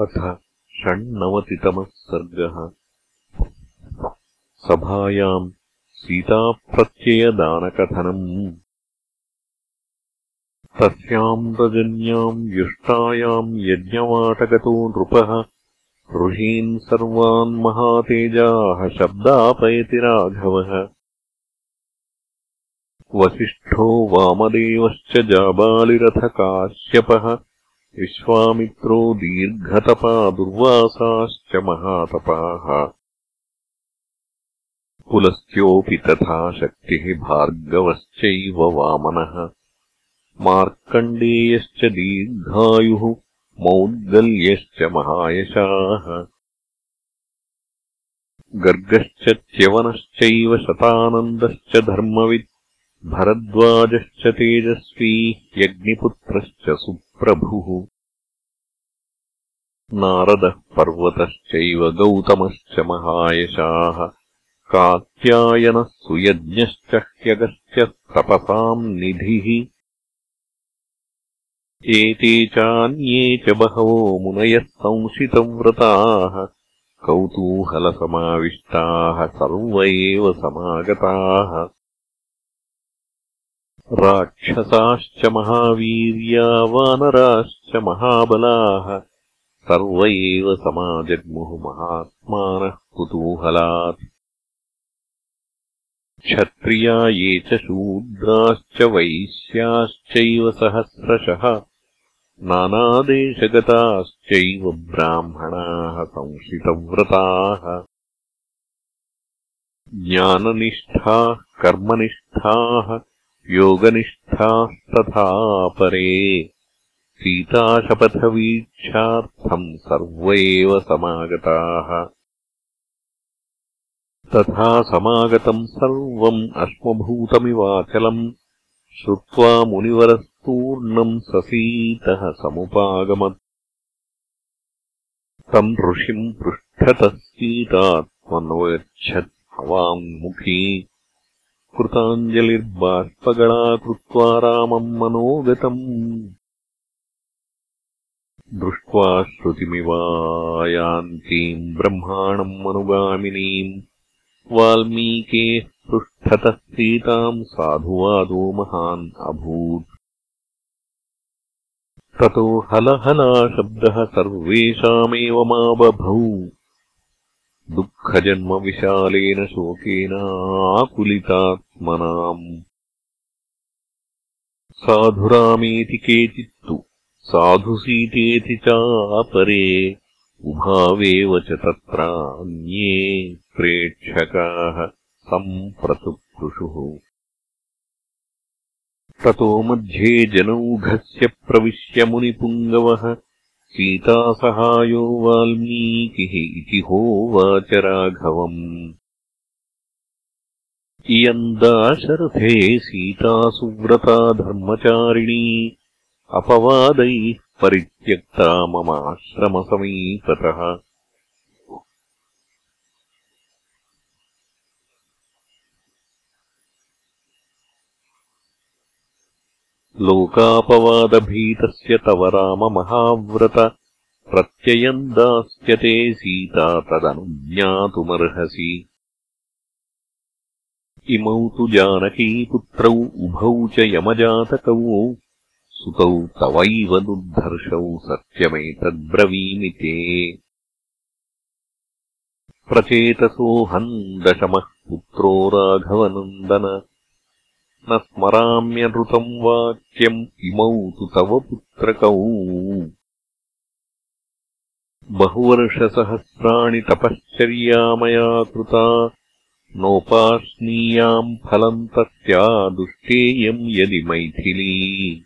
अथ षण्णवतितमः सर्गः। सभायाम् सीताप्रत्ययदानकथनम्। तस्याम् रजन्याम् युष्टायाम् यज्ञवाटगतो नृपः। ऋषीन् सर्वान् महातेजाः शब्दापयति राघवः। वसिष्ठो वामदेवश्च जाबालिरथकाश्यपः विश्वामित्रो दीर्घतपा दुर्वासाश्च महातपाः। पुलस्त्योऽपि तथा शक्तिः भार्गवश्चैव वामनः। मार्कण्डेयश्च दीर्घायुः मौद्गल्यश्च महायशाः। गर्गश्च च्यवनश्चैव शतानन्दश्च धर्मवित् भरद्वाजश्च तेजस्वी यज्ञिपुत्रश्च सुप्रभुः नारदः पर्वतश्चैव गौतमश्च महायशाः। कात्यायनः सुयज्ञश्च ह्यगश्च तपसाम् निधिः। एते चान्ये च बहवो मुनयः संशितव्रताः। कौतूहलसमाविष्टाः सर्व एव समागताः राक्षसाश्च महावीर्या वानराश्च महाबलाः सर्व एव समाजग्मुः महात्मानः कुतूहलात्। क्षत्रिया ये च शूद्राश्च वैश्याश्चैव सहस्रशः नानादेशगताश्चैव ब्राह्मणाः संशितव्रताः। ज्ञाननिष्ठाः कर्मनिष्ठाः योगनिष्ठास्तथा परे। सीताशपथवीक्षार्थम् सर्व एव समागताः। तथा समागतम् सर्वम् अश्मभूतमिवाचलम् श्रुत्वा मुनिवरस्तूर्णम् ससीतः समुपागमत्। तम् ऋषिम् पृष्ठतः सीतात्मनोयच्छत् हवाङ्मुखी कृताञ्जलिर्बाष्पगणा कृत्वा रामम् मनोगतम्। दृष्ट्वा श्रुतिमिवायान्तीम् ब्रह्माणम् अनुगामिनीम्। वाल्मीकेः पृष्ठतः सीताम् साधुवादो महान् अभूत्। ततो हलहलाशब्दः सर्वेषामेव मा बभौ दुःखजन्मविशालेन शोकेनाकुलितात्मनाम् साधुरामेति केचित्तु साधुसीतेति चापरे उभावेव च तत्रान्ये प्रेक्षकाः सम्प्रतुकृषुः ततो मध्ये जनौघस्य प्रविश्य मुनिपुङ्गवः सीतासहायो वाल्मीकिः इति होवाच राघवम् इयम् दाशरथे सीता सुव्रता धर्मचारिणी अपवादैः परित्यक्ता ममाश्रमसमीपतः लोकापवादभीतस्य तव राममहाव्रत प्रत्ययम् दास्यते सीता तदनुज्ञातुमर्हसि इमौ तु जानकीपुत्रौ उभौ च यमजातकौ। सुतौ तवैव दुर्धर्षौ सत्यमेतद्ब्रवीमि ते। प्रचेतसोऽहम् दशमः पुत्रो राघवनन्दन। न स्मराम्यनृतम् वाक्यम् इमौ तु तव पुत्रकौ। बहुवर्षसहस्राणि तपश्चर्या मया कृता नोपाश्नीयाम् फलम् तस्या दुष्टेयम् यदि मैथिली।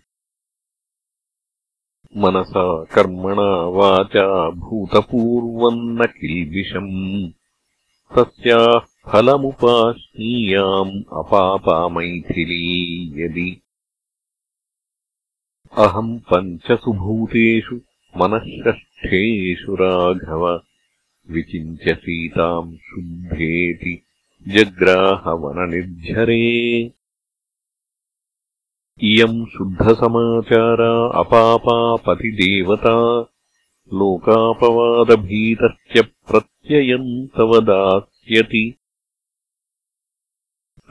मनसा कर्मणा वाचा भूतपूर्वम् न किल्बिषम्। तस्याः फलमुपाश्नीयाम् अपापामैथिली यदि। अहम् पञ्चसु भूतेषु मनःषष्ठेषु राघव। विचिन्त्य सीताम् शुद्धेति जग्राहवननिर्झरे इयम् शुद्धसमाचारा अपापापतिदेवता। लोकापवादभीतश्च प्रत्ययम् तव दास्यति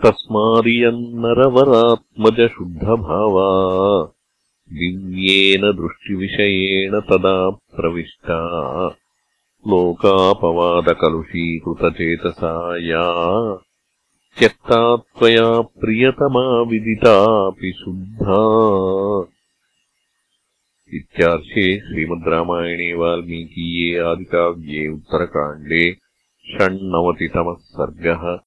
तस्मादियन्नरवरात्मजशुद्धभावा। दिव्येन दृष्टिविषयेण तदा प्रविष्टा लोकापवादकलुषीकृतचेतसा या त्यक्ता त्वया प्रियतमा विदितापि शुद्धा। इत्यार्षे श्रीमद्रामायणे वाल्मीकीये आदिकाव्ये उत्तरकाण्डे षण्णवतितमः सर्गः